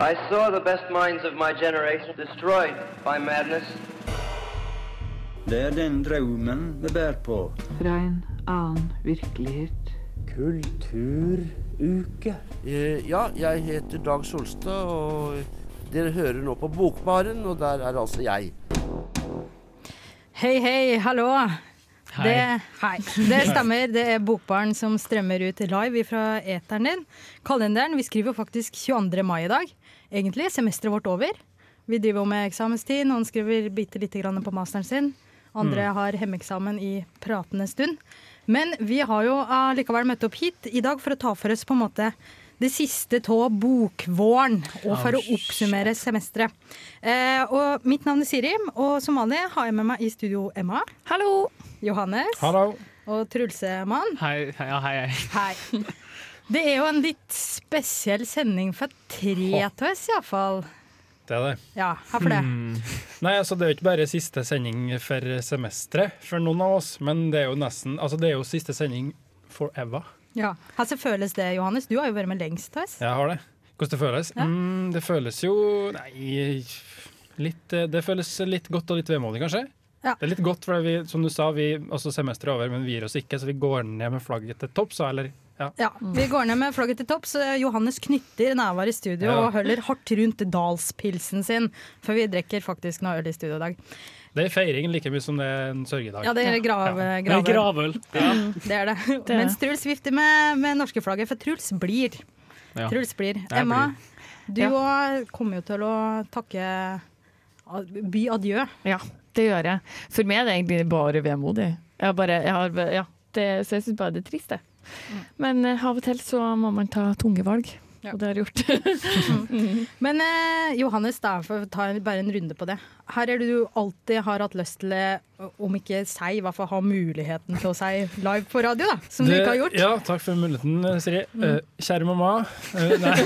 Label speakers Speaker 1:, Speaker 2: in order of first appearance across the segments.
Speaker 1: I saw the best minds of my generation destroyed by madness.
Speaker 2: Det er den drømmen vi bærer på.
Speaker 3: Fra en annen virkelighet.
Speaker 2: Kulturuke.
Speaker 4: Eh, Ja, jeg heter Dag Solstad, og dere hører nå på Bokbaren, og der er altså jeg.
Speaker 5: Hei, hei, hallo.
Speaker 6: Hei.
Speaker 5: Det, hei. det stemmer, det er Bokbaren som strømmer ut live fra eteren din. Kalenderen, vi skriver faktisk 22. mai i dag. Egentlig, semesteret vårt over. Vi driver jo med eksamenstid, noen skriver bitte lite grann på masteren sin. Andre har hjemmeeksamen i pratende stund. Men vi har jo likevel møtt opp hit i dag for å ta for oss på en måte det siste av bokvåren, og for å oppsummere semesteret. Eh, og mitt navn er Siri, og som vanlig har jeg med meg i studio Emma.
Speaker 7: Hallo!
Speaker 5: Johannes.
Speaker 6: Hallo.
Speaker 5: Og Trulsemann.
Speaker 6: Hei, hei, hei, hei.
Speaker 5: Det er jo en litt spesiell sending for tre av oss, iallfall.
Speaker 6: Det er det.
Speaker 5: Ja, hvorfor det?
Speaker 6: Nei, altså Det er jo ikke bare siste sending for semesteret for noen av oss, men det er jo nesten Altså det er jo siste sending forever.
Speaker 5: Ja. Hvordan føles det, Johannes? Du har jo vært med lengst oss.
Speaker 6: Jeg har det. Hvordan det føles?
Speaker 5: Ja.
Speaker 6: Mm, det føles jo Nei litt, Det føles litt godt og litt vemodig, kanskje.
Speaker 5: Ja.
Speaker 6: Det er litt godt, for vi, som du sa, vi, altså semesteret er over, men vi gir oss ikke, så vi går ned med flagget til topps. Eller ja.
Speaker 5: Ja, Vi går ned med flagget til topps. Johannes knytter nærvær i studio
Speaker 6: Ja.
Speaker 5: og holder hardt rundt dalspilsen sin, for vi drikker faktisk noe øl i studio i dag.
Speaker 6: Det er feiring like mye som det er en sørgedag.
Speaker 5: Ja, det er grav,
Speaker 6: Ja.
Speaker 5: gravøl.
Speaker 7: Gravøl.
Speaker 5: Mm, det er det.
Speaker 7: Det
Speaker 5: Mens. Truls vifter med, med norske flagget, for Truls blir.
Speaker 6: Ja.
Speaker 5: Truls blir.
Speaker 6: Jeg
Speaker 5: Emma, du
Speaker 7: Ja.
Speaker 5: òg kommer jo til å takke by adjø.
Speaker 7: Ja, det gjør jeg. For meg er det egentlig bare vemodig. Jeg har bare, jeg har, ja, det, så jeg syns bare det er trist, det. Men eh, av og til så må man ta tunge valg.
Speaker 5: Ja.
Speaker 7: Og det har jeg gjort.
Speaker 5: Men eh, Johannes, da, for å ta en- bare en runde på det. Her er det du alltid har hatt lyst til, eh, om ikke si, i hvert fall ha muligheten til å si live på radio, da. Som du ikke har gjort. Mm.
Speaker 6: Ja, takk for muligheten, Siri. Eh, kjære mamma. Uh, nei.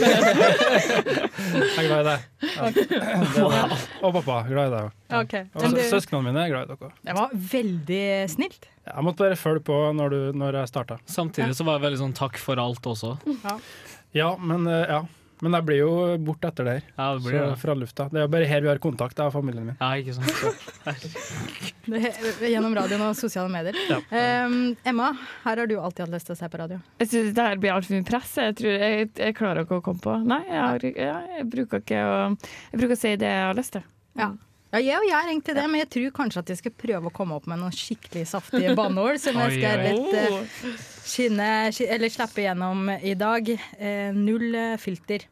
Speaker 6: jeg er glad i deg. Ja. Det er. Og pappa. Glad i deg òg.
Speaker 5: Okay.
Speaker 6: Og søsknene mine er glad i dere.
Speaker 5: det var veldig snilt.
Speaker 6: Jeg måtte bare følge på når, du, når jeg starta.
Speaker 8: Samtidig så var jeg veldig sånn takk for alt også.
Speaker 6: Ja, men, eh, ja. men jeg blir jo borte etter det her.
Speaker 8: Ja, det blir
Speaker 6: Så
Speaker 8: det.
Speaker 6: fra lufta. Det er jo bare her vi har kontakt av familien min.
Speaker 8: Ja, ikke sant.
Speaker 5: Det, gjennom radioen og sosiale medier.
Speaker 6: Ja.
Speaker 5: Um, Emma, her har du alltid hatt lyst til å se på radio.
Speaker 7: Jeg synes det her blir altfor mye press. Jeg, tror, jeg, jeg klarer ikke å komme på Nei, jeg, har, jeg, jeg bruker ikke å Jeg bruker å si det jeg har lyst til.
Speaker 5: Ja. Ja, jeg og jeg er egentlig det, men jeg tror kanskje at jeg skal prøve å komme opp med noen skikkelig saftige banneord som jeg skal litt eh, skinne, ski- eller slippe gjennom i dag. Eh, null eh, filter.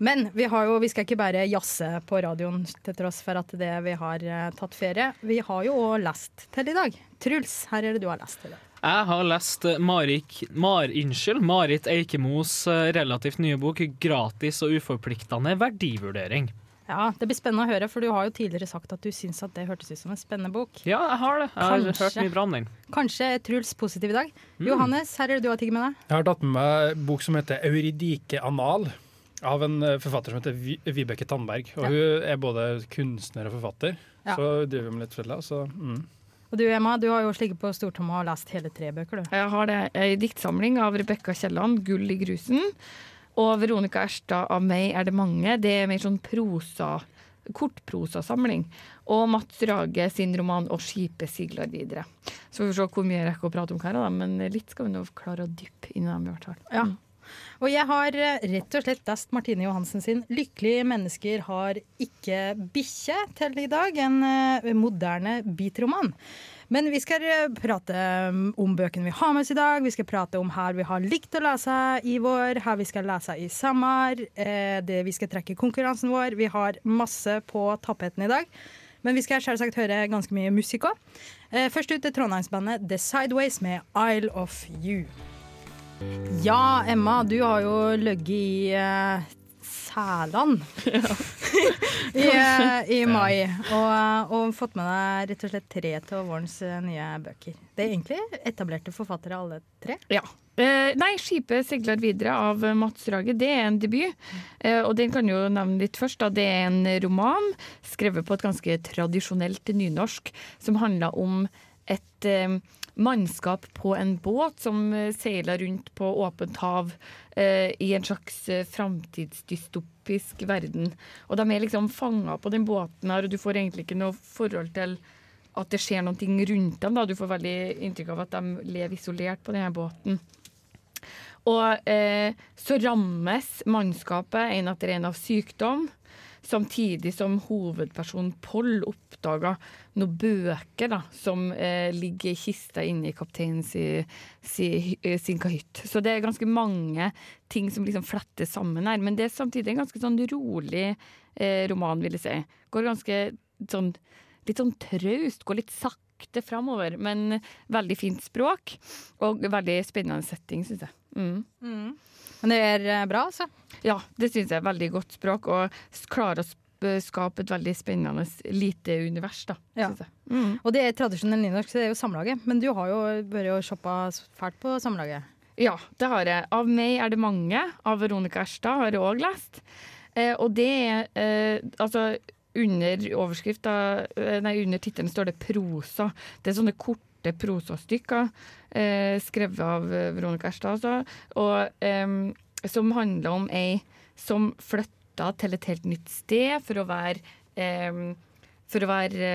Speaker 5: Men vi, har jo, vi skal ikke bare jazze på radioen til tross for at det vi har tatt ferie. Vi har jo òg lest til i dag. Truls, her er det du har lest til.
Speaker 8: Jeg har lest Marik, Mar, unnskyld, Marit Eikemos relativt nye bok 'Gratis og uforpliktende verdivurdering'.
Speaker 5: Ja, Det blir spennende å høre, for du har jo tidligere sagt at du syns at det hørtes ut som en spennende bok.
Speaker 8: Ja, jeg har det. Jeg har
Speaker 5: Kanskje.
Speaker 8: hørt mye bra om den.
Speaker 5: Kanskje er Truls positiv i dag. Johannes, her er det du har tigget med deg.
Speaker 6: Jeg har tatt med meg en bok som heter 'Euridike Anal'. Av en eh, forfatter som heter Vibeke Tandberg. Og
Speaker 5: Ja.
Speaker 6: Hun er både kunstner og forfatter.
Speaker 5: Ja.
Speaker 6: Så driver vi med litt forskjellig. Så, mm.
Speaker 5: Og du Emma, du har jo slikket på stortomma og lest hele tre bøker, du.
Speaker 7: Jeg har det ei diktsamling av Rebekka Kielland, 'Gull i grusen'. Og Veronica Erstad av 'Meg er det mange'. Det er mer sånn prosa, kortprosasamling. Og Mats Rage sin roman 'Og skipet sigler videre'. Så vi får se hvor mye jeg rekker å prate om hver av men litt skal vi nå klare å dyppe inn i dem i.
Speaker 5: Ja. Og jeg har eh, rett og slett lest Martine Johansen sin 'Lykkelige mennesker har ikke bikkje' til i dag. En eh, moderne beatroman. Men vi skal eh, prate um, om bøkene vi har med oss i dag. Vi skal prate om her vi har likt å lese i vår, her vi skal lese i sommer. Eh, det vi skal trekke konkurransen vår. Vi har masse på tapeten i dag. Men vi skal selvsagt høre ganske mye musikk òg. Eh, først ut er trondheimsbandet The Sideways med Isle of You. Ja, Emma, du har jo ligget i uh, ja. I, eh, i mai. Og, og fått med deg rett og slett tre av vårens eh, nye bøker. Det er egentlig etablerte forfattere, alle tre.
Speaker 7: Ja. Eh, nei, 'Skipet seiler videre' av eh, Mats Rage. Det er en debut. Eh, og den kan jo nevne litt først. Da. Det er en roman skrevet på et ganske tradisjonelt nynorsk, som handler om et eh, mannskap på en båt som eh, seiler rundt på åpent hav eh, i en slags eh, framtidsdystopisk verden. Og de er liksom fanga på den båten her, og du får egentlig ikke noe forhold til at det skjer noe rundt dem. Da. Du får veldig inntrykk av at de lever isolert på denne båten. Og eh, så rammes mannskapet en etter en av sykdom. Samtidig som hovedpersonen Poll oppdaga noen bøker da, som eh, ligger i kista inni kapteinen si, si, eh, sin kahytt. Så det er ganske mange ting som liksom fletter sammen her. Men det er samtidig en ganske sånn rolig eh, roman, vil jeg si. Går ganske sånn litt sånn traust, går litt sakte framover. Men veldig fint språk, og veldig spennende setting, syns jeg. Mm.
Speaker 5: Men det er eh, bra, altså.
Speaker 7: Ja, det syns jeg er veldig godt språk, og klarer å skape et veldig spennende lite univers, da.
Speaker 5: Ja.
Speaker 7: jeg. Mm.
Speaker 5: Og det er tradisjonell nynorsk, så det er jo Samlaget. Men du har jo vært og shoppa fælt på Samlaget.
Speaker 7: Ja, det har jeg. Av meg er det mange. Av Veronica Erstad har jeg òg lest. Eh, og det er eh, altså under eh, Nei, under tittelen står det prosa. Det er sånne korte prosastykker eh, skrevet av eh, Veronica Erstad. Og eh, som handler om ei som flytta til et helt nytt sted for å være eh, for å være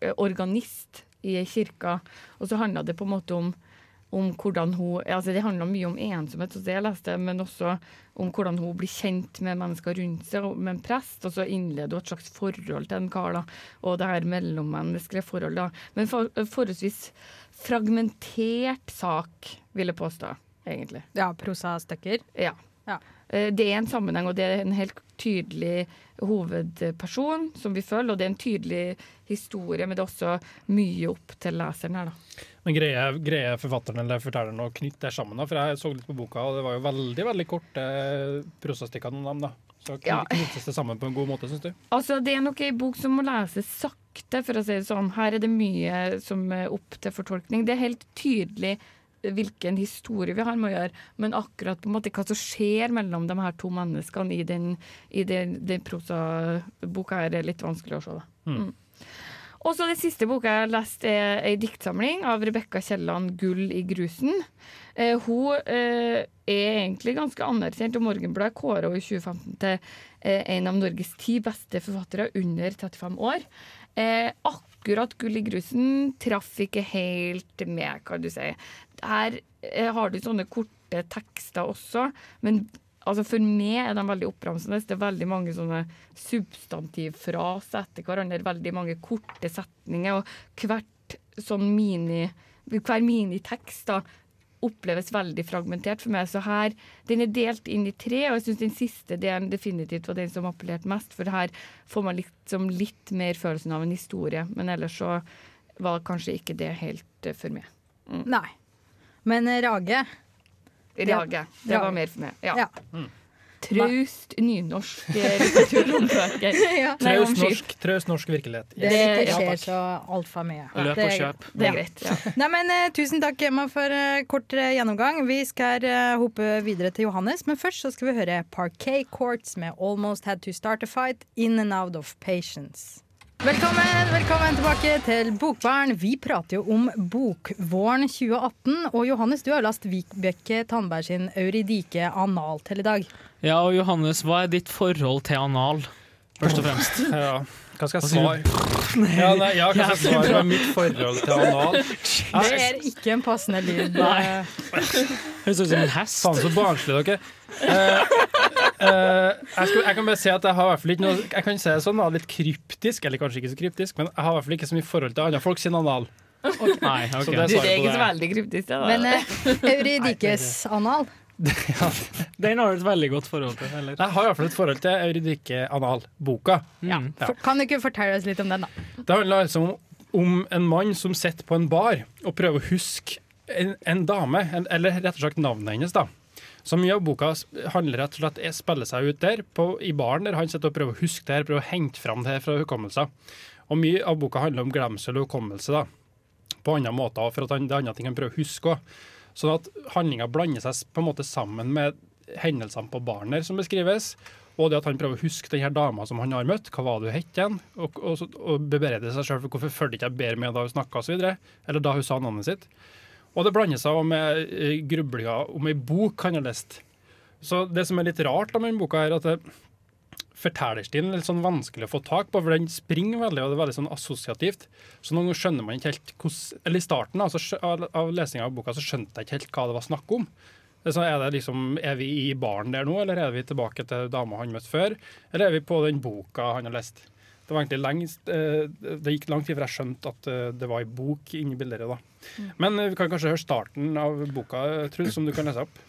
Speaker 7: eh, organist i kirka. Og så handla det på en måte om om hvordan hun altså Det handler mye om ensomhet, som jeg leste, men også om hvordan hun blir kjent med mennesker rundt seg, med en prest. Og så innleder hun et slags forhold til en kar, da, og det her mellommenneskelige forhold. da. Men for, forholdsvis fragmentert sak, vil jeg påstå, egentlig.
Speaker 5: Ja, prosastykker.
Speaker 7: Ja.
Speaker 5: Ja.
Speaker 7: Eh, Det er en sammenheng, og det er en helt tydelig hovedperson som vi følger, og det er en tydelig historie, men det er også mye opp til leseren her, da.
Speaker 6: Men greier, greier forfatteren eller fortelleren å knytte det sammen? da? For jeg så litt på boka, og det var jo veldig veldig korte prosastikker av dem. da. Så knyttes det sammen på en god måte, syns du?
Speaker 7: Altså, det er nok ei bok som må leses sakte, for å si det sånn. Her er det mye som er opp til fortolkning. Det er helt tydelig hvilken historie vi har med å gjøre, men akkurat på en måte hva som skjer mellom de her to menneskene i den, i den, den prosaboka her, er litt vanskelig å se. Da. Mm. Og så det siste boka jeg har lest, er ei diktsamling av Rebekka Kielland, 'Gull i grusen'. Eh, hun eh, er egentlig ganske anerkjent, og Morgenbladet kåra henne i 2015 til eh, en av Norges ti beste forfattere under 35 år. Eh, akkurat 'Gull i grusen' traff ikke helt med, kan du si. Her eh, har du sånne korte tekster også, men Altså For meg er de veldig oppramsende. Det er veldig mange sånne substantivfraser etter hverandre. Veldig mange korte setninger. Og hvert sånn mini, hver minitekst da, oppleves veldig fragmentert for meg. Så her, Den er delt inn i tre, og jeg syns den siste delen definitivt var den som appellerte mest. For her får man liksom litt mer følelsen av en historie. Men ellers så var kanskje ikke det helt eh, for meg.
Speaker 5: Nei. Men eh, Rage
Speaker 7: Rage. Det var mer for meg. Ja.
Speaker 5: Ja.
Speaker 7: Traust nynorsk eh, litteraturhåndverker.
Speaker 5: ja.
Speaker 6: Traust norsk, traust norsk virkelighet.
Speaker 5: Det
Speaker 7: Det-
Speaker 5: ikke skjer så altfor mye.
Speaker 8: Løp og kjøp.
Speaker 7: Det er greit. Ja.
Speaker 5: Nei, men uh, Tusen takk, Emma, for uh, kort uh, gjennomgang. Vi skal hoppe videre til Johannes, men først så skal vi høre Parquet Courts med 'Almost Had To Start A Fight', In and Out of Patience. Velkommen, velkommen tilbake til Bokbarn. Vi prater jo om Bokvåren 2018. Og Johannes, du har lest Vibeke Tandberg sin 'Euridike anal' til i dag.
Speaker 8: Ja, og Johannes, hva er ditt forhold til anal? Først og fremst.
Speaker 6: Ja. Hva skal jeg svare? Ja, nei, ja, hva skal jeg svare med mitt forhold til anal?
Speaker 5: Det er ikke en passende lyd.
Speaker 8: Nei.
Speaker 5: eh,
Speaker 8: Høres ut som en hest.
Speaker 6: Faen, så barnslige dere. okay? uh, uh, jeg, skal, jeg kan bare si at jeg har i hvert fall ikke noe Jeg kan si det sånn, litt kryptisk, eller kanskje ikke så kryptisk, men jeg har i hvert fall ikke så mye forhold til andre folk sin anal.
Speaker 8: Nei, okay.
Speaker 6: Så det
Speaker 7: Du,
Speaker 6: er
Speaker 7: det er
Speaker 6: svaret
Speaker 7: ikke
Speaker 6: på
Speaker 7: så
Speaker 6: det.
Speaker 7: veldig kryptisk, da.
Speaker 5: Men uh, Euridikes anal
Speaker 8: Den har du et veldig godt forhold til. Eller?
Speaker 6: Jeg har i hvert fall et forhold til Euridike Anal-boka. Ja.
Speaker 5: Ja. Kan du ikke fortelle oss litt om den, da?
Speaker 6: Det handler altså om, om en mann som sitter på en bar og prøver å huske en, en dame, en, eller rett og slett navnet hennes. da. Så mye av boka handler rett og slett om å spille seg ut der, på, i baren, der han sitter og prøver å huske det her, prøver å hente fram det her fra hukommelser. Og mye av boka handler om glemsel og hukommelse, da. På andre måter, for at han, det er andre ting han prøver å huske òg. Sånn at handlinga blander seg på en måte sammen med hendelsene på baren som beskrives. Og det at han prøver å huske den her dama som han har møtt. Hva var det hun het igjen? Og, og, og bebereder seg sjøl for hvorfor fulgte ikke jeg bedre med da hun snakka osv. Eller da hun sa navnet sitt. Og det blander seg med grublinga om ei bok han har lest. Så det som er litt rart med denne boka, er at det, fortellerstilen er litt sånn vanskelig å få tak på, for den springer veldig, og det er veldig sånn assosiativt. Så noen ganger skjønner man ikke helt hvordan Eller i starten altså, av, lesinga av boka så skjønte jeg ikke helt hva det var snakk om. Så er, sånn, er, det liksom, er vi i baren der nå, eller er vi tilbake til dama han møtte før? Eller er vi på den boka han har lest? Det var egentlig lengst, eh, det gikk lang tid før jeg skjønte at eh, det var ei bok inni bildet. da. Men eh, vi kan kanskje høre starten av boka, Truls, som du kan lese opp.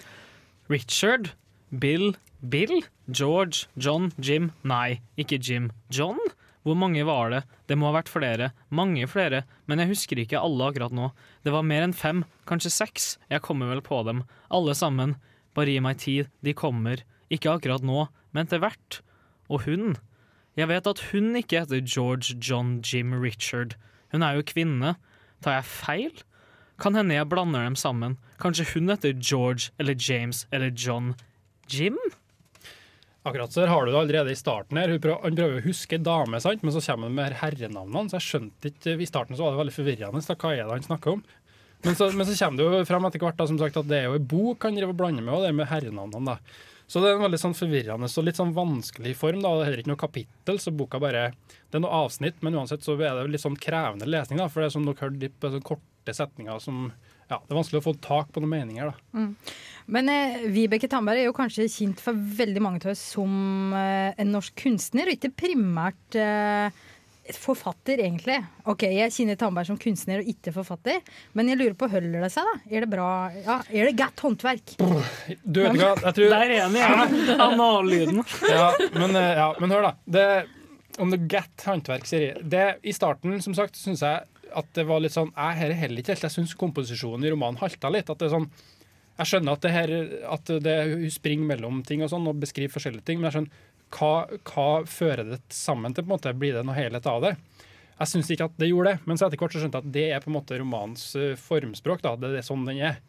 Speaker 8: Richard, Bill, Bill, George, John, Jim Nei, ikke Jim. John? Hvor mange var det? Det må ha vært flere. Mange flere. Men jeg husker ikke alle akkurat nå. Det var mer enn fem, kanskje seks. Jeg kommer vel på dem. Alle sammen. Bare gi meg tid. De kommer. Ikke akkurat nå, men etter hvert. Og hun? Jeg vet at hun ikke heter George, John, Jim, Richard. Hun er jo kvinne. Tar jeg feil? Kan hende jeg blander dem sammen. Kanskje hun heter George eller James eller John. Jim?
Speaker 6: Akkurat så har du det allerede i starten her. Prøver, han prøver å huske dame, sant? men så kommer han med herrenavnene. Så jeg skjønte ikke I starten så var det veldig forvirrende. Da, hva er det han snakker om? Men så, men så kommer det jo frem etter hvert da, som sagt, at det er jo ei bok han driver og blander med, og det er med herrenavnene. da. Så det er en veldig sånn forvirrende og litt sånn vanskelig form. da, Det er heller ikke noe kapittel, så boka bare Det er noe avsnitt, men uansett så er det litt sånn krevende lesning, da, for det er som dere hørte, sånne korte setninger som ja, Det er vanskelig å få tak på noen meninger. da.
Speaker 5: Men eh, Vibeke Tandberg er jo kanskje kjent for veldig mange av oss som eh, en norsk kunstner, og ikke primært eh, forfatter, egentlig. Ok, jeg kjenner Tandberg som kunstner og ikke forfatter, men jeg lurer på, holder det seg, da? Er det bra? Ja, er det godt håndverk?
Speaker 6: Du vet ikke hva, jeg tror...
Speaker 8: Der er han igjen! Anallyden.
Speaker 6: ja, men, eh, ja, men hør, da. Det, om det er godt håndverk, sier jeg. Det, I starten, som sagt, syns jeg at det var litt sånn Jeg her er heller ikke helt Jeg syns komposisjonen i romanen halta litt. At det er sånn Jeg skjønner at det her At det, hun springer mellom ting og sånn og beskriver forskjellige ting, men jeg skjønner hva, hva fører det sammen til? på en måte Blir det noe helhet av det? Jeg syns ikke at det gjorde det, men så etter hvert så skjønte jeg at det er på en måte romanens eh, formspråk. da, Det er sånn den er.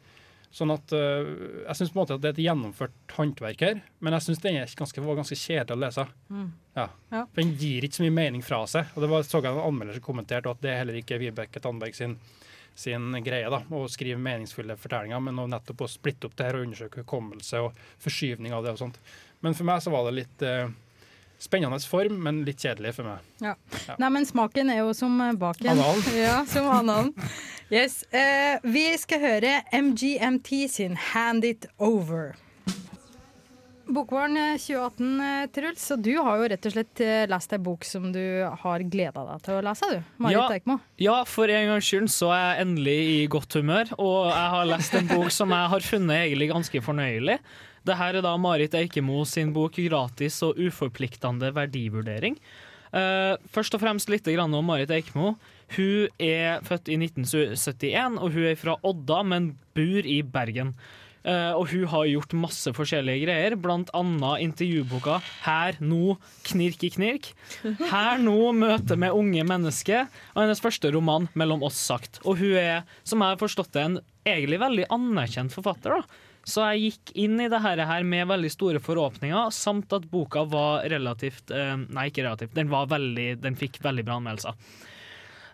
Speaker 6: Sånn at uh, Jeg syns det er et gjennomført håndverk her, men jeg syns den ganske, var ganske kjedelig å lese. Ja.
Speaker 5: Ja.
Speaker 6: For Den gir ikke så mye mening fra seg. Og det var, så jeg en anmelder som kommenterte at det er heller ikke Vibeke Tandberg sin, sin greie da, å skrive meningsfulle fortellinger, men å nettopp å splitte opp det her og undersøke hukommelse og forskyvning av det og sånt. Men for meg så var det litt øh, spennende form, men litt kjedelig for meg.
Speaker 5: Ja. Nei, men smaken er jo som eh, baken.
Speaker 6: Analen.
Speaker 5: Ja, som analen. Yes. Uh, vi skal høre MGMT sin 'Hand It Over'. Bokvaren eh, 2018, eh, Truls, og du har jo rett og slett eh, lest ei bok som du har gleda deg til å lese, du. Marit
Speaker 8: Ja.
Speaker 5: Eikmo.
Speaker 8: Ja, for en gangs skyld så er jeg endelig i godt humør, og jeg har lest en bok som jeg har funnet egentlig ganske fornøyelig. Det her er da Marit Eikemo sin bok 'Gratis og uforpliktende verdivurdering'. Uh, først og fremst litt grann om Marit Eikemo. Hun er født i 1971, og hun er fra Odda, men bor i Bergen. Uh, og hun har gjort masse forskjellige greier, annet intervjuboka 'Her nå, knirk i knirk'. 'Her nå, møte med unge mennesker', og hennes første roman 'Mellom oss sagt'. Og hun er, som jeg har forstått det, en egentlig veldig anerkjent forfatter. da. Så jeg gikk inn i det her med veldig store forhåpninger, samt at boka var relativt eh, Nei, ikke relativt, den, veldig, den fikk veldig bra anmeldelser.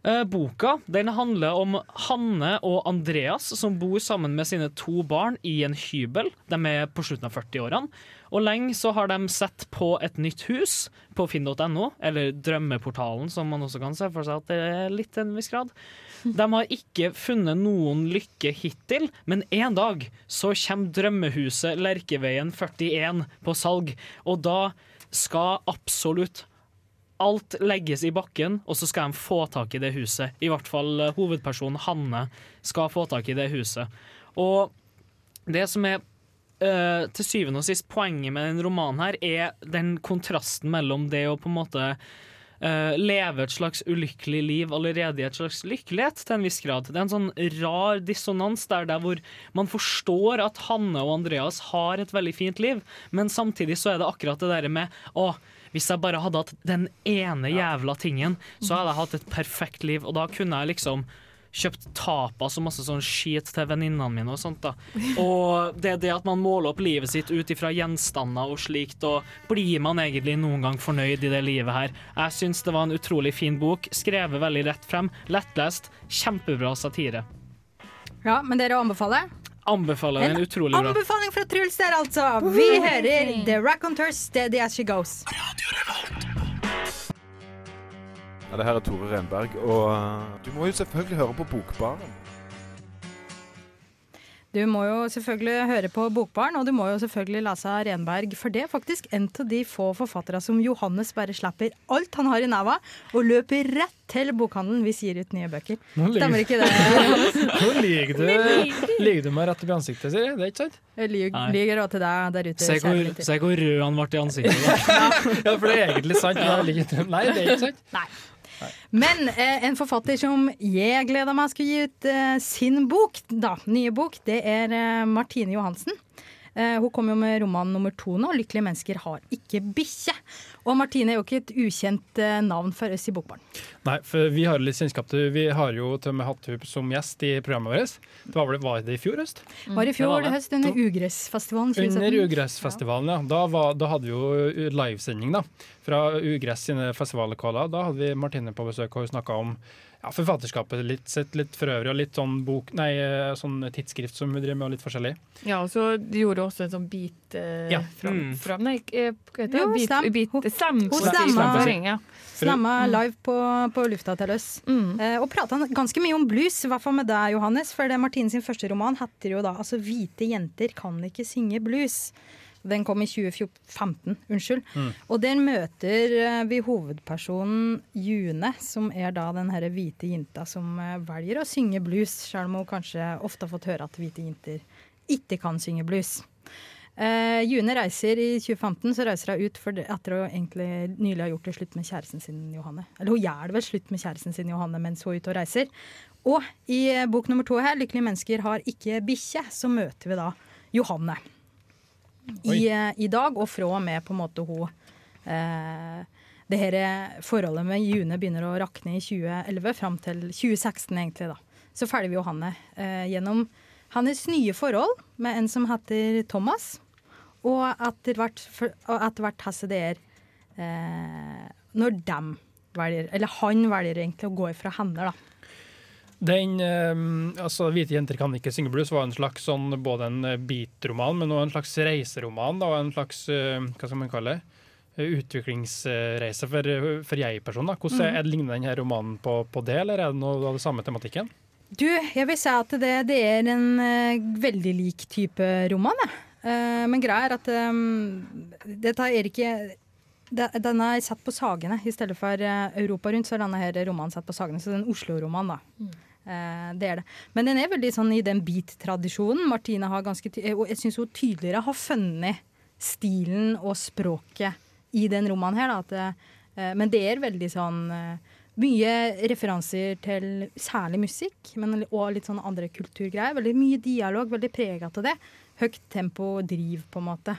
Speaker 8: Eh, boka den handler om Hanne og Andreas som bor sammen med sine to barn i en hybel. De er på slutten av 40-årene. Og lenge så har de sett på et nytt hus på finn.no, eller Drømmeportalen, som man også kan se for seg at det er litt til en viss grad. De har ikke funnet noen lykke hittil, men en dag så kommer drømmehuset Lerkeveien 41 på salg, og da skal absolutt alt legges i bakken, og så skal de få tak i det huset. I hvert fall eh, hovedpersonen Hanne skal få tak i det huset. Og det som er eh, til syvende og sist poenget med den romanen her, er den kontrasten mellom det å på en måte uh, leve et slags ulykkelig liv allerede i et slags lykkelighet, til en viss grad. Det er en sånn rar dissonans der, der hvor man forstår at Hanne og Andreas har et veldig fint liv, men samtidig så er det akkurat det der med å hvis jeg bare hadde hatt den ene jævla tingen, så hadde jeg hatt et perfekt liv, og da kunne jeg liksom kjøpt tapas og masse sånn skit til venninnene mine og sånt da. Og det er det at man måler opp livet sitt ut ifra gjenstander og slikt, og blir man egentlig noen gang fornøyd i det livet her? Jeg syns det var en utrolig fin bok, skrevet veldig rett frem, lettlest, kjempebra satire.
Speaker 5: Ja, men dere anbefaler?
Speaker 8: Anbefaler den utrolig bra.
Speaker 5: Anbefaling fra Truls der, altså! Vi hører The Raconteurs Steady As She Goes.
Speaker 9: Ja, det her er Tore Renberg, og uh, du må jo selvfølgelig høre på Bokbaren.
Speaker 5: Du må jo selvfølgelig høre på Bokbaren, og du må jo selvfølgelig lese Renberg, for det er faktisk en av de få forfattere som Johannes bare slipper alt han har i neva, og løper rett til bokhandelen hvis gir ut nye bøker. Stemmer ikke det?
Speaker 6: Nå lyver du, lyver du meg rett opp i ansiktet, sier jeg. Det er ikke sant?
Speaker 5: Jeg lyver òg til deg der ute.
Speaker 8: Se hvor, se hvor rød han ble i ansiktet.
Speaker 6: Ja, for det er egentlig sant. Nei, det er ikke sant.
Speaker 5: Nei. Men eh, en forfatter som jeg gleder meg skulle gi ut eh, sin bok, da, nye bok, det er eh, Martine Johansen. Eh, hun kom jo med roman nummer to nå, 'Lykkelige mennesker har ikke bikkje'. Og Martine er jo ikke et ukjent eh, navn for oss i Bokbarn.
Speaker 6: Nei, for vi har litt kjennskap til Vi har jo til og med hatt henne som gjest i programmet vårt. Det var, vel, var det i fjor høst?
Speaker 5: Var i
Speaker 8: det
Speaker 5: fjor
Speaker 8: var det.
Speaker 5: høst under Ugressfestivalen. 2017.
Speaker 6: Under Ugressfestivalen, ja. Da, var, da hadde vi jo livesending da, fra Ugress sine festivallokaler. Da hadde vi Martine på besøk, og hun snakka om ja, forfatterskapet litt, sett litt for øvrig, og litt sånn bok, nei, sånn tidsskrift som hun driver med, og litt forskjellig.
Speaker 7: Ja, og så gjorde hun også en sånn bit eh,
Speaker 6: Ja.
Speaker 7: fram,
Speaker 8: Mm.
Speaker 7: fram Nei, eh, hva heter det?
Speaker 5: Jo,
Speaker 7: bit,
Speaker 5: stem.
Speaker 7: bit, stem,
Speaker 5: hun
Speaker 7: stemma,
Speaker 5: Stemma live på, på lufta til oss.
Speaker 7: Mm.
Speaker 5: Eh, og prata ganske mye om blues, i hvert fall med deg, Johannes. For det Martine sin første roman heter jo da altså 'Hvite jenter kan ikke synge blues'. Den kom i 2015, unnskyld. Og der møter eh, vi hovedpersonen June, som er da den herre hvite jenta som eh, velger å synge blues, selv om hun kanskje ofte har fått høre at hvite jenter ikke kan synge blues. Uh, June reiser i 2015 så reiser hun ut for etter å egentlig nylig ha gjort det slutt med kjæresten sin Johanne. Eller hun gjør det vel slutt med kjæresten sin Johanne mens hun er ute og reiser. Og i bok nummer to her, 'Lykkelige mennesker har ikke bikkje', så møter vi da Johanne. I, eh, I dag, og fra og med på en måte hun eh, Det her forholdet med June begynner å rakne i 2011, fram til 2016 egentlig, da. Så følger vi Johanne eh, gjennom hans nye forhold med en som heter Thomas. Og etter hvert, hvert det er eh, når dem velger, eller han velger egentlig å gå ifra henne, da.
Speaker 6: Den, eh, altså 'Hvite jenter kan ikke synge blues' var en slags sånn, både en eh, beat-roman, men også en slags reiseroman. Da, og en slags eh, hva skal man kalle det? Utviklingsreise for, for jeg-personen. Hvordan er, Ligner denne romanen på, på det, eller er det noe av det samme tematikken?
Speaker 5: Du, jeg vil si at det, det er en uh, veldig lik type roman, jeg. Uh, men greia er at um, dette er ikke Denne er satt på Sagene i stedet for eh, Europa Rundt, så er denne her romanen satt på Sagene. Så det er en Oslo-roman, da. Eh, det er det. Men den er veldig sånn i den beat-tradisjonen. Martine har ganske ty og jeg syns hun tydeligere har funnet stilen og språket i den romanen her. Da, at, eh, men det er veldig sånn eh, mye referanser til særlig musikk, men og litt sånn andre kulturgreier. Veldig mye dialog, veldig prega av det. Høyt tempo og driv, på en måte.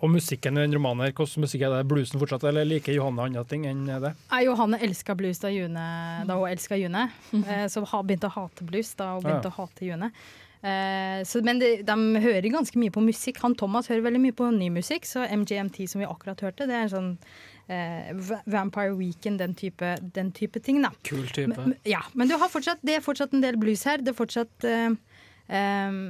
Speaker 6: Og musikken i den romanen, her, hvordan musikk er det? Bluesen fortsatt, eller liker Johanne andre ting enn det?
Speaker 5: Nei, Johanne elska blues da, June, da hun elska June. Eh, så hun begynte å hate blues da hun begynte
Speaker 6: Ja.
Speaker 5: å hate June. Eh, så, men de, de hører ganske mye på musikk. Han Thomas hører veldig mye på ny musikk, så MGMT som vi akkurat hørte, det er en sånn eh, Vampire Weekend, den type, den type ting, da.
Speaker 8: Kul type.
Speaker 5: Men, ja, men du har fortsatt, det er fortsatt en del blues her. Det er fortsatt eh, eh,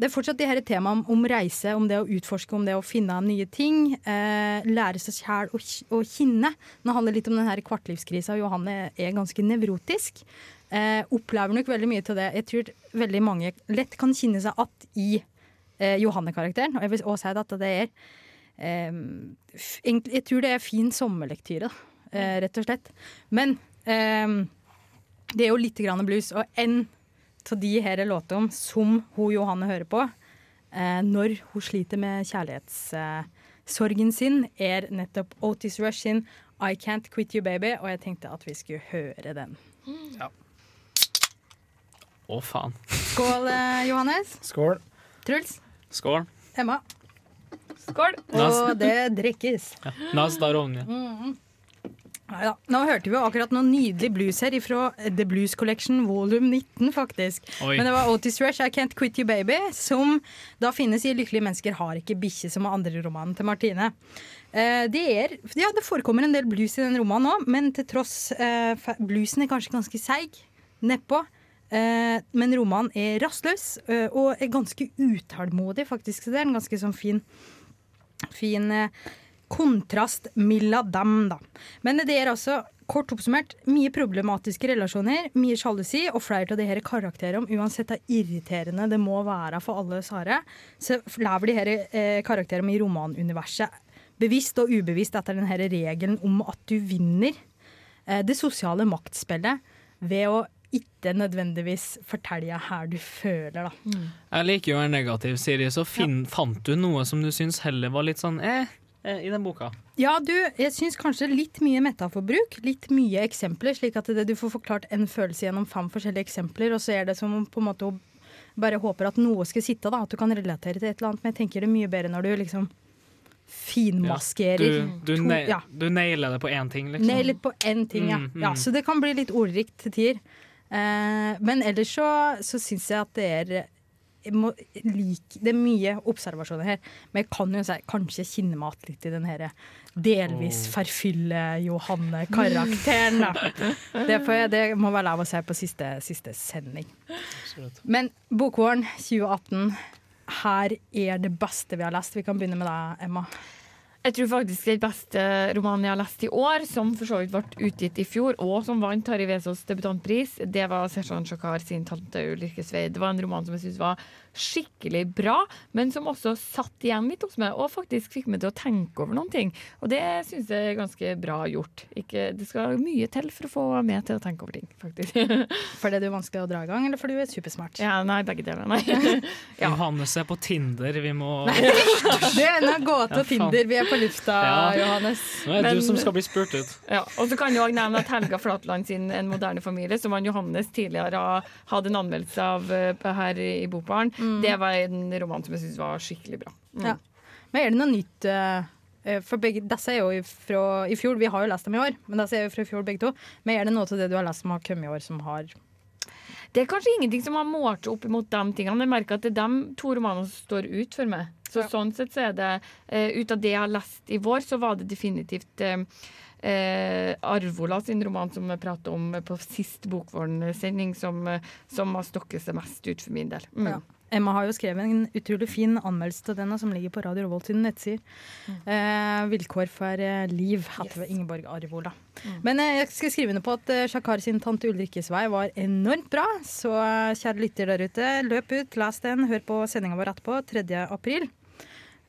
Speaker 5: det er fortsatt de her temaene om, reise, om det å utforske, om det å finne nye ting. Eh, lære seg sjæl å, å kinne. Nå handler det litt om den her kvartlivskrisa, Johanne er ganske nevrotisk. Eh, opplever nok veldig mye til det. Jeg tror veldig mange lett kan kinne seg att i eh, Johanne-karakteren. Og jeg vil også si at det er eh, egentlig- Jeg tror det er fin sommerlektyre, eh, rett og slett. Men eh, det er jo litt grann blues, og en av de her låtene som hun Johanne hører på eh, når hun sliter med kjærlighetssorgen sin, er nettopp Otis Rush sin I Can't Quit You Baby, og jeg tenkte at vi skulle høre den. Ja.
Speaker 8: Å, faen.
Speaker 5: Skål, eh, Johannes.
Speaker 6: Skål.
Speaker 5: Truls.
Speaker 8: Skål.
Speaker 5: Emma.
Speaker 7: Skål!
Speaker 5: Og det drikkes.
Speaker 8: Nasdar Rovny.
Speaker 5: Neida. Nå hørte vi jo akkurat noe nydelig blues her fra The Blues Collection volum 19, faktisk.
Speaker 8: Oi.
Speaker 5: Men det var Otis Rush, I Can't Quit You Baby, som da finnes i Lykkelige mennesker har ikke bikkje, som er andre romanen til Martine. Eh, det er, ja, det forekommer en del blues i den romanen òg, men til tross eh, Bluesen er kanskje ganske seig nedpå. Eh, men romanen er rastløs og er ganske utålmodig, faktisk. Så det er en ganske sånn fin, fin kontrast mellom dem, da. Men det er altså, kort oppsummert, mye problematiske relasjoner, mye sjalusi, og flere av de her karakterene, uansett hvor irriterende det må være for alle Sare, så lever de her eh, karakterene i romanuniverset bevisst og ubevisst etter den her regelen om at du vinner eh, det sosiale maktspillet ved å ikke nødvendigvis fortelle her du føler, da.
Speaker 8: Jeg liker jo å være negativ, Siri, så finn, fant du noe som du syns heller var litt sånn eh i den boka?
Speaker 5: Ja, du, jeg syns kanskje litt mye metaforbruk. Litt mye eksempler, slik at det, du får forklart en følelse gjennom fem forskjellige eksempler, og så er det som om på en måte hun bare håper at noe skal sitte, da, at du kan relatere til et eller annet. Men jeg tenker det er mye bedre når du liksom finmaskerer.
Speaker 8: Du, du,
Speaker 5: to-
Speaker 8: ne
Speaker 5: ja.
Speaker 8: du nailer det på én ting, liksom.
Speaker 5: Nailer på én ting, ja.
Speaker 8: Mm, mm.
Speaker 5: ja. Så det kan bli litt ordrikt til tider. Eh, men ellers så, så syns jeg at det er må like, Det er mye observasjoner her, men jeg kan jo si kanskje kjenne meg igjen litt i den her delvis forfylle Johanne-karakteren. Det, det må være lov å si på siste, siste sending. Men Bokvåren 2018, her er det beste vi har lest. Vi kan begynne med deg, Emma.
Speaker 7: Jeg tror faktisk den beste romanen jeg har lest i år, som for så vidt ble utgitt i fjor, og som vant Harry Vesaas debutantpris, det var Seshan Sjakar sin 'Tante Ulrikkes Sveid'. Det var en roman som jeg syns var skikkelig bra, men som også satt igjen litt hos meg, og faktisk fikk meg til å tenke over noen ting. Og det syns jeg er ganske bra gjort. Ikke, det skal mye til for å få meg til å tenke over ting, faktisk.
Speaker 5: Fordi du er vanskelig å dra i gang, eller fordi du er supersmart?
Speaker 7: ja, nei, begge deler. Nei. Ja.
Speaker 8: Johannes er på Tinder, vi må
Speaker 5: Det er en gåte
Speaker 8: Ja,
Speaker 5: Tinder. Vi er på lufta,
Speaker 8: Ja.
Speaker 5: Johannes.
Speaker 8: Nå er det
Speaker 7: Men-
Speaker 8: du som skal bli spurt ut.
Speaker 7: Ja, og så kan jeg òg nevne at Helga Flatland sin En moderne familie, som han Johannes tidligere har hatt en anmeldelse av eh, her i Bokbaren, det var en roman som jeg syntes var skikkelig bra. Mm.
Speaker 5: Ja. Men er det noe nytt eh, eh, For begge, disse er jo fra i fjor. Vi har jo lest dem i år, men disse er jo fra i fjor begge to. Men er det noe av det du har lest som har kommet i år, som har
Speaker 7: Det er kanskje ingenting som har målt opp imot de tingene. Jeg merker at det er de to romanene som står ut for meg. Så sånn sett så er det uh, Ut av det jeg har lest i vår, så var det definitivt uh, eh, Arvola sin roman som jeg pratet om på sist Bokvåren-sending, som, som har stokket seg mest ut for min del. Mm.
Speaker 5: Ja. Emma har jo skrevet en utrolig fin anmeldelse til denne, som ligger på Radio Revolt sine nettsider. Eh, 'Vilkår for eh, liv' heter yes. Ingeborg Arvola. Men eh, jeg skal skrive under på at eh, Shakar sin 'Tante Ulrikkes vei' var enormt bra. Så kjære lytter der ute, løp ut, les den, hør på sendinga vår etterpå, 3. april.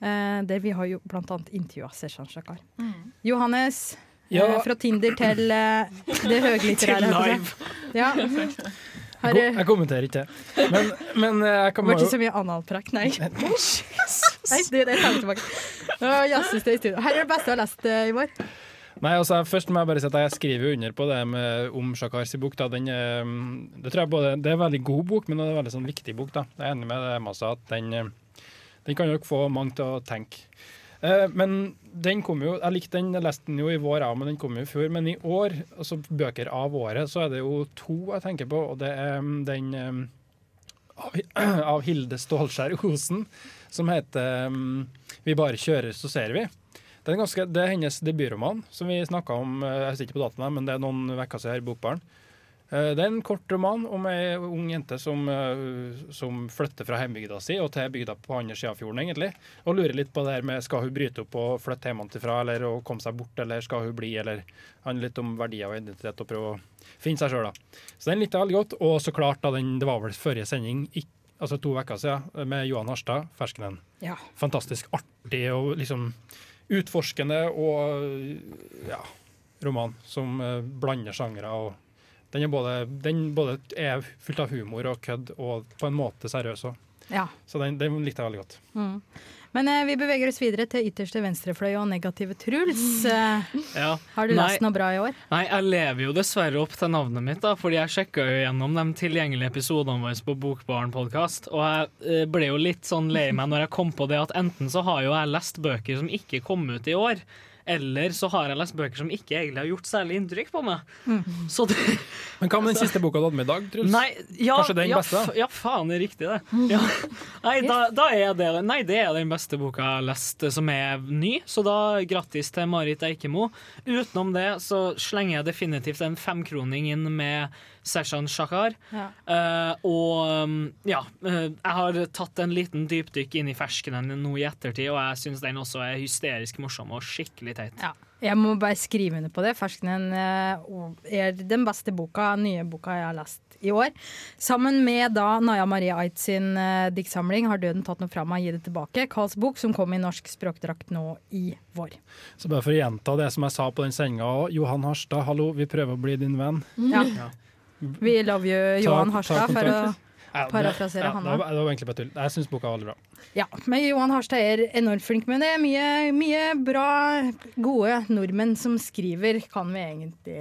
Speaker 5: Eh, der vi har jo annet intervjua Seshan Shakar. Johannes,
Speaker 6: Ja.
Speaker 5: eh, fra Tinder til eh, det høglitterære.
Speaker 6: Til live.
Speaker 5: Ja. Her,
Speaker 6: Jeg, jeg kommenterer ikke. Men, men eh, jeg kan
Speaker 5: det var ikke så mye analprakk, nei. nei det, det tar vi tilbake. Å, jazzes det studio. Her er det beste jeg har lest eh, i vår.
Speaker 6: Nei, altså, først må jeg bare si at jeg skriver under på det med, om Shakars bok. Da. Den, eh, det, tror jeg både, det er en veldig god bok, men det er en veldig sånn, viktig bok. Da. Jeg er enig med det Masa, at den, den kan nok få mange til å tenke. Eh, men den kom jo, jeg likte den, jeg leste den jo i vår, ja, men den kom jo før. Men i år, altså bøker av året, så er det jo to jeg tenker på. Og det er mm, den eh, av, av Hilde Stålskjær Osen, som heter mm, 'Vi bare kjører, så ser vi'. Det er, ganske, det er hennes debutroman, som vi snakka om eh, jeg sitter ikke på datoen, her, men det er noen uker siden her i Bokbaren. Eh, Det er en kort roman om ei ung jente som, eh, som flytter fra hjembygda si og til bygda på andre sida av fjorden, egentlig. Og lurer litt på det her med skal hun bryte opp og flytte hjemmefra, eller å komme seg bort, eller skal hun bli, eller handler litt om verdier og identitet og prøve å finne seg sjøl, da. Så den likte jeg veldig godt. Og så klart, da den, det var vel forrige sending, altså to uker siden, med Johan Harstad, 'Ferskenen'.
Speaker 5: Ja.
Speaker 6: Fantastisk artig og liksom utforskende og ja, roman som eh, blander sjangere. og den er, både, den både er fullt av humor og kødd, og på en måte seriøs òg.
Speaker 5: Ja.
Speaker 6: Så den, den likte jeg veldig godt.
Speaker 5: Mm. Men eh, vi beveger oss videre til ytterste venstrefløy og negative Truls. Eh,
Speaker 8: Ja.
Speaker 5: har du
Speaker 8: Nei.
Speaker 5: lest noe bra i år?
Speaker 8: Nei, jeg lever jo dessverre opp til navnet mitt, da, fordi jeg sjekka jo gjennom de tilgjengelige episodene våre på Bokbaren podkast, og jeg eh, ble jo litt sånn lei meg når jeg kom på det at enten så har jo jeg lest bøker som ikke kom ut i år, eller så har jeg lest bøker som ikke egentlig har gjort særlig inntrykk på meg. Så det,
Speaker 6: Men hva med den siste boka du hadde med i dag, Truls?
Speaker 8: Nei, ja,
Speaker 6: Kanskje den
Speaker 8: ja,
Speaker 6: beste?
Speaker 8: Ja, faen, det er riktig, det. Ja. Nei, da, da er det Nei, det er den beste boka jeg har lest som er ny, så da grattis til Marit Eikemo. Utenom det så slenger jeg definitivt en femkroning inn med Seshan Shakar.
Speaker 5: Ja.
Speaker 8: Uh, og um, ja, eh, jeg har tatt en liten dypdykk inn i ferskenen nå i ettertid, og jeg syns den også er hysterisk morsom og skikkelig teit.
Speaker 5: Ja. Jeg må bare skrive under på det. 'Ferskenen' eh, er den beste boka, nye boka jeg har lest i år. Sammen med da Naya Marie Ait sin uh, diktsamling 'Har døden tatt noe fra meg, gi det tilbake', Karls bok, som kom i norsk språkdrakt nå i vår.
Speaker 6: Så bare for å gjenta det som jeg sa på den sendinga òg. Johan Harstad, hallo, vi prøver å bli din venn.
Speaker 5: Ja.
Speaker 6: Ja.
Speaker 5: We love you,
Speaker 6: Ta-
Speaker 5: Johan Harstad, for å
Speaker 6: kontakt. Ja, det-
Speaker 5: parafrasere
Speaker 6: ja,
Speaker 5: han
Speaker 6: Det var, egentlig bare tull. Jeg syns boka var veldig bra.
Speaker 5: Ja, men Johan Harstad er enormt flink Men det. Mye, mye bra, gode nordmenn som skriver, kan vi egentlig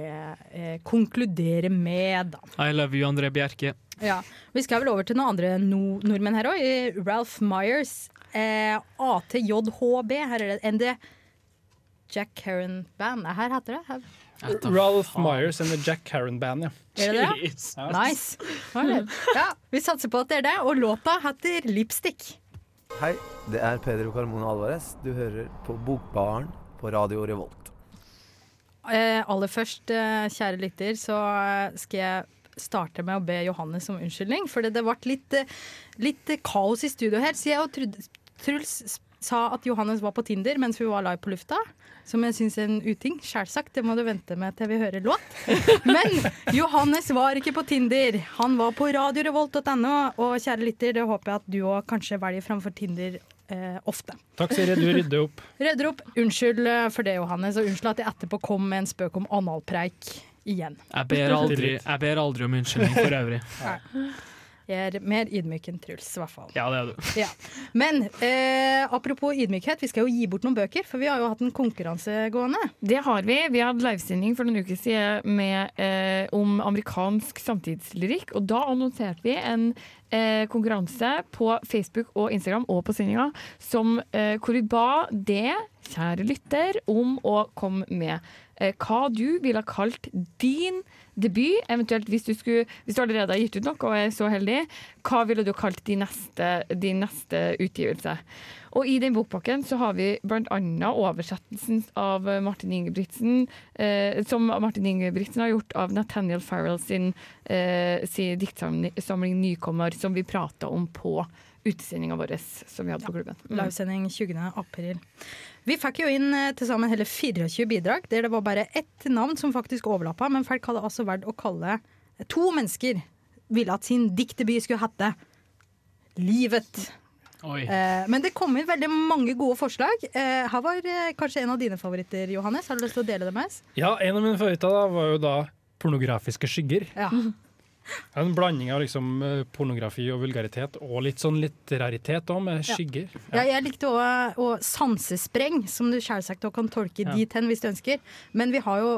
Speaker 5: eh, konkludere med, da.
Speaker 8: I love you, André Bjerke.
Speaker 5: Ja. Vi skal vel over til noen andre no nordmenn her òg. Ralph Myers, eh, ATJHB. Her er det ND Jack Heron Band. Her heter det. Her.
Speaker 6: Ralph Myers and the Jack Caron Band, ja.
Speaker 5: Er det det?
Speaker 8: Jeez.
Speaker 5: Nice. Ja, vi satser på at det er det. Og låta heter Lipstick.
Speaker 10: Hei, det er Pedro Carmona Alvarez. Du hører på Bokbaren på Radio Revolt.
Speaker 5: Eh, aller først, eh, kjære lytter, så eh, skal jeg starte med å be Johannes om unnskyldning. For det ble litt, eh, litt kaos i studio her. Så jeg og Truls sa at Johannes var på Tinder mens vi var live på lufta. Som jeg syns er en uting. Selvsagt, det må du vente med til vi hører låt. Men Johannes var ikke på Tinder. Han var på radiorevolt.no. Og kjære lytter, det håper jeg at du òg kanskje velger framfor Tinder eh, ofte.
Speaker 6: Takk, Siri. Du rydder opp.
Speaker 5: Rydder opp. Unnskyld eh, for det, Johannes, og unnskyld at jeg etterpå kom med en spøk om analpreik igjen.
Speaker 8: Jeg ber aldri, jeg ber aldri om unnskyldning for øvrig.
Speaker 5: Jeg er mer ydmyk enn Truls, i hvert fall.
Speaker 8: Ja, det er du.
Speaker 5: Ja. Men eh, apropos ydmykhet, vi skal jo gi bort noen bøker, for vi har jo hatt en konkurranse gående.
Speaker 7: Det har vi. Vi hadde livesending for noen uker siden med, eh, om amerikansk samtidslyrikk. Og da annonserte vi en eh, konkurranse på Facebook og Instagram og på sendinga som, eh, hvor vi ba det, kjære lytter, om å komme med hva du ville ha kalt din debut. Eventuelt hvis du, skulle, hvis du allerede har gitt ut noe og er så heldig, hva ville du kalt din neste, din neste utgivelse? Og i den bokpakken så har vi bl.a. oversettelsen av Martin Ingebrigtsen, eh, som Martin Ingebrigtsen har gjort av Nathaniel Farrell sin, eh, sin diktsamling 'Nykommer', som vi prata om på utesendinga vår som vi hadde på klubben. Mm.
Speaker 5: Livesending 20. april. Vi fikk jo inn eh, til sammen hele 24 bidrag, der det var bare ett navn som faktisk overlappa, men folk hadde altså valgt å kalle to mennesker ville at sin diktdebut skulle hete Livet.
Speaker 8: Oi.
Speaker 5: Eh, men det kom inn veldig mange gode forslag. Eh, her var eh, kanskje en av dine favoritter, Johannes. Har du lyst til å dele det med oss?
Speaker 6: Ja, en av mine favoritter da var jo da pornografiske skygger.
Speaker 5: Ja.
Speaker 6: En blanding av liksom eh, pornografi og vulgaritet, og litt sånn litteraritet òg, med skygger.
Speaker 5: Ja, jeg likte òg å sansespreng, som du selvsagt kan tolke
Speaker 8: Ja.
Speaker 5: dit hen hvis du ønsker. Men vi har jo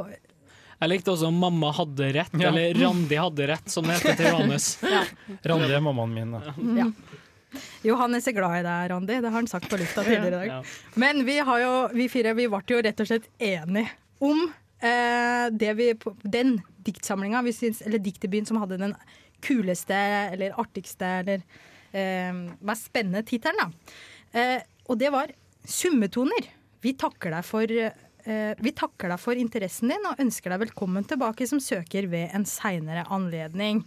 Speaker 8: Jeg likte også 'Mamma hadde rett',
Speaker 6: Ja.
Speaker 8: eller 'Randi hadde rett', som det heter til Johannes.
Speaker 6: Randi er mammaen min. Da.
Speaker 5: Ja. Johannes er glad i deg, Randi. Det har han sagt på lufta tidligere i dag.
Speaker 8: Ja.
Speaker 5: Men vi, har jo, vi fire vi ble jo rett og slett enige om eh, det vi, den diktsamlinga, eller Dikterbyen, som hadde den kuleste eller artigste eller eh, mest spennende tittelen. Eh, og det var 'Summetoner'. Vi takker deg for eh, vi takker deg for interessen din og ønsker deg velkommen tilbake som søker ved en seinere anledning.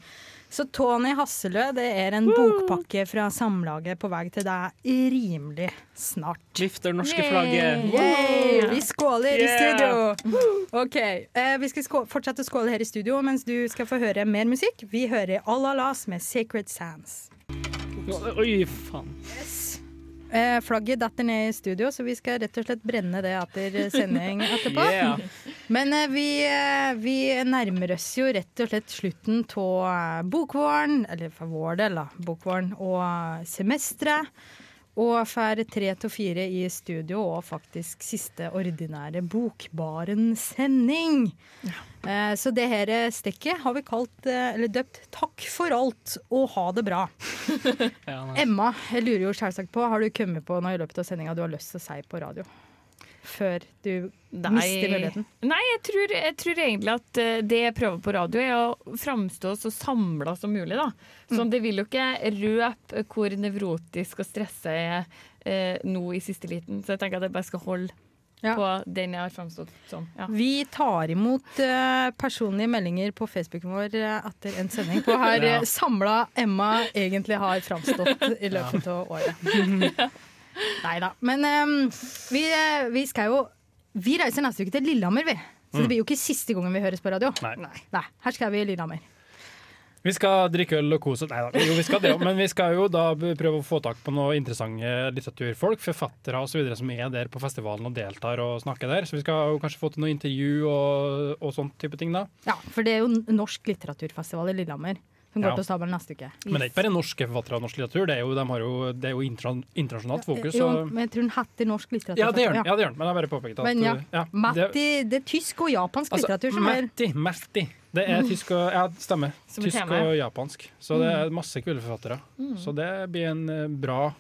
Speaker 5: Så Tony Hasselø, det er en bokpakke fra Samlaget på vei til deg rimelig snart.
Speaker 8: Vifter norske flagget.
Speaker 5: Yay! Vi skåler i studio! Ok, eh, Vi skal skå fortsette å skåle her i studio mens du skal få høre mer musikk. Vi hører Alalas med 'Sacred Sands'.
Speaker 8: Oi, faen.
Speaker 5: Eh, flagget datter ned i studio, så vi skal rett og slett brenne det etter sending etterpå.
Speaker 8: Yeah.
Speaker 5: Men eh, vi, eh, vi nærmer oss jo rett og slett slutten av bokvåren, eller for vår del, da, bokvåren, og semesteret. Og får tre til fire i studio, og faktisk siste ordinære Bokbaren-sending. Eh, så det her stekket har vi kalt, eh, eller døpt 'Takk for alt og ha det bra'.
Speaker 8: Ja.
Speaker 5: Emma, jeg lurer jo selvsagt på, har du kommet på noe i løpet av sendinga du har lyst til å si på radio? Før du
Speaker 7: Nei.
Speaker 5: mister muligheten?
Speaker 7: Nei, jeg tror, jeg tror egentlig at eh, det jeg prøver på radio, er å framstå så samla som mulig. da. Så
Speaker 5: Mm.
Speaker 7: det vil jo ikke røpe hvor nevrotisk og stressa jeg er eh, nå i siste liten. Så jeg tenker at jeg bare skal holde på den jeg har framstått som. Ja.
Speaker 5: Vi tar imot uh, personlige meldinger på Facebooken vår eh, etter en sending på her
Speaker 7: Ja.
Speaker 5: samla Emma egentlig har framstått i løpet av året. Nei da. Men um, vi, eh, vi skal jo Vi reiser neste uke til Lillehammer, vi. Så
Speaker 6: Mm.
Speaker 5: det blir jo ikke siste gangen vi høres på radio.
Speaker 6: Nei.
Speaker 5: Her skal vi i Lillehammer.
Speaker 6: Vi skal drikke øl og kose. Nei da, jo, vi skal det òg. Men vi skal jo da prøve å få tak på noen interessante litteraturfolk, forfattere osv. som er der på festivalen og deltar og snakker der. Så vi skal jo kanskje få til noe intervju og, og sånn type ting da.
Speaker 5: Ja, For det er jo Norsk litteraturfestival i Lillehammer som går
Speaker 6: Ja.
Speaker 5: på stabelen neste uke.
Speaker 6: Men det er ikke bare norske forfattere av norsk litteratur, det er jo, de har jo, det er jo internasjonalt fokus.
Speaker 5: Jo, men jeg tror hun heter Norsk litteratur.
Speaker 6: ja, det gjør den. Ja, det gjør den. Men jeg bare påpekte at
Speaker 5: Men ja,
Speaker 6: ja,
Speaker 5: Matti, det er tysk og japansk
Speaker 6: Altså,
Speaker 5: litteratur som er
Speaker 6: Matti, Matti. Det er
Speaker 5: Mm.
Speaker 6: tysk og Ja, stemmer.
Speaker 5: Er
Speaker 6: Tysk
Speaker 5: tema,
Speaker 6: og japansk. Så det er
Speaker 5: Mm.
Speaker 6: masse kule forfattere.
Speaker 5: Mm.
Speaker 6: Så det blir en eh, bra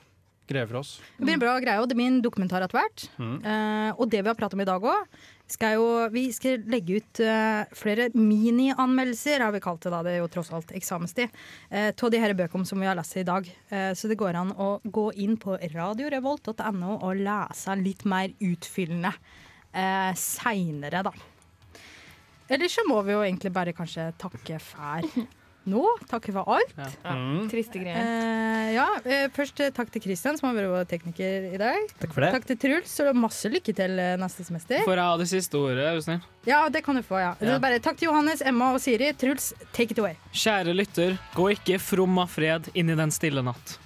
Speaker 6: greie for oss.
Speaker 5: Det blir en bra greie, og det blir en dokumentar etter hvert.
Speaker 6: Mm.
Speaker 5: Uh, og det vi har pratet om i dag òg, skal jo Vi skal legge ut uh, flere minianmeldelser, har vi kalt det da. Det er jo tross alt eksamenstid. Uh, av de her bøkene som vi har lest i dag. Uh, så det går an å gå inn på radiorevolt.no og lese litt mer utfyllende uh, seinere, da. Ellers så må vi jo egentlig bare kanskje takke for nå. Takk for alt.
Speaker 6: Mm.
Speaker 7: Triste greier.
Speaker 5: Eh, ja, eh, først eh, takk til Kristian, som har vært vår tekniker i dag.
Speaker 8: Takk for det.
Speaker 5: Takk til Truls, og masse lykke til eh, neste semester.
Speaker 8: Får jeg ha det siste ordet, er du snill?
Speaker 5: Ja, det kan du få, ja.
Speaker 8: Ja.
Speaker 5: Bare, takk til Johannes, Emma og Siri. Truls, take it away.
Speaker 8: Kjære lytter, gå ikke from av fred inn i den stille natt.